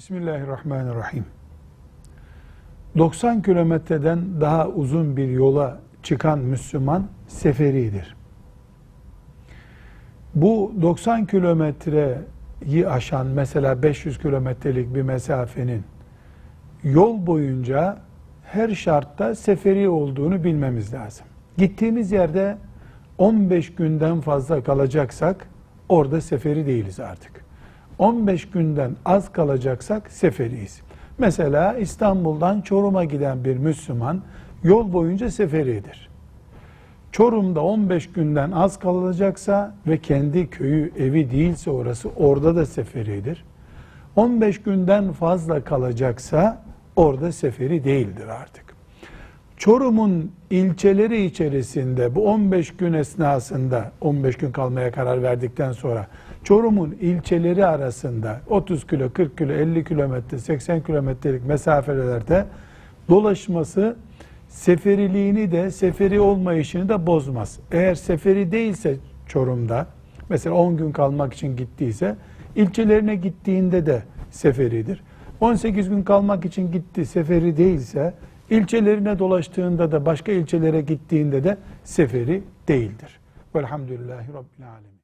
Bismillahirrahmanirrahim. 90 kilometreden daha uzun bir yola çıkan Müslüman seferidir. Bu 90 kilometreyi aşan mesela 500 kilometrelik bir mesafenin yol boyunca her şartta seferi olduğunu bilmemiz lazım. Gittiğimiz yerde 15 günden fazla kalacaksak orada seferi değiliz artık. 15 günden az kalacaksak seferiyiz. Mesela İstanbul'dan Çorum'a giden bir Müslüman yol boyunca seferidir. Çorum'da 15 günden az kalacaksa ve kendi köyü, evi değilse orası orada da seferidir. 15 günden fazla kalacaksa orada seferi değildir artık. Çorum'un ilçeleri içerisinde bu 15 gün esnasında 15 gün kalmaya karar verdikten sonra Çorum'un ilçeleri arasında 30 kilo, 40 kilo, 50 kilometre, 80 kilometrelik mesafelerde dolaşması seferiliğini de seferi olmayışını da bozmaz. Eğer seferi değilse Çorum'da mesela 10 gün kalmak için gittiyse ilçelerine gittiğinde de seferidir. 18 gün kalmak için gitti seferi değilse ilçelerine dolaştığında da başka ilçelere gittiğinde de seferi değildir. Velhamdülillahi Rabbil Alemin.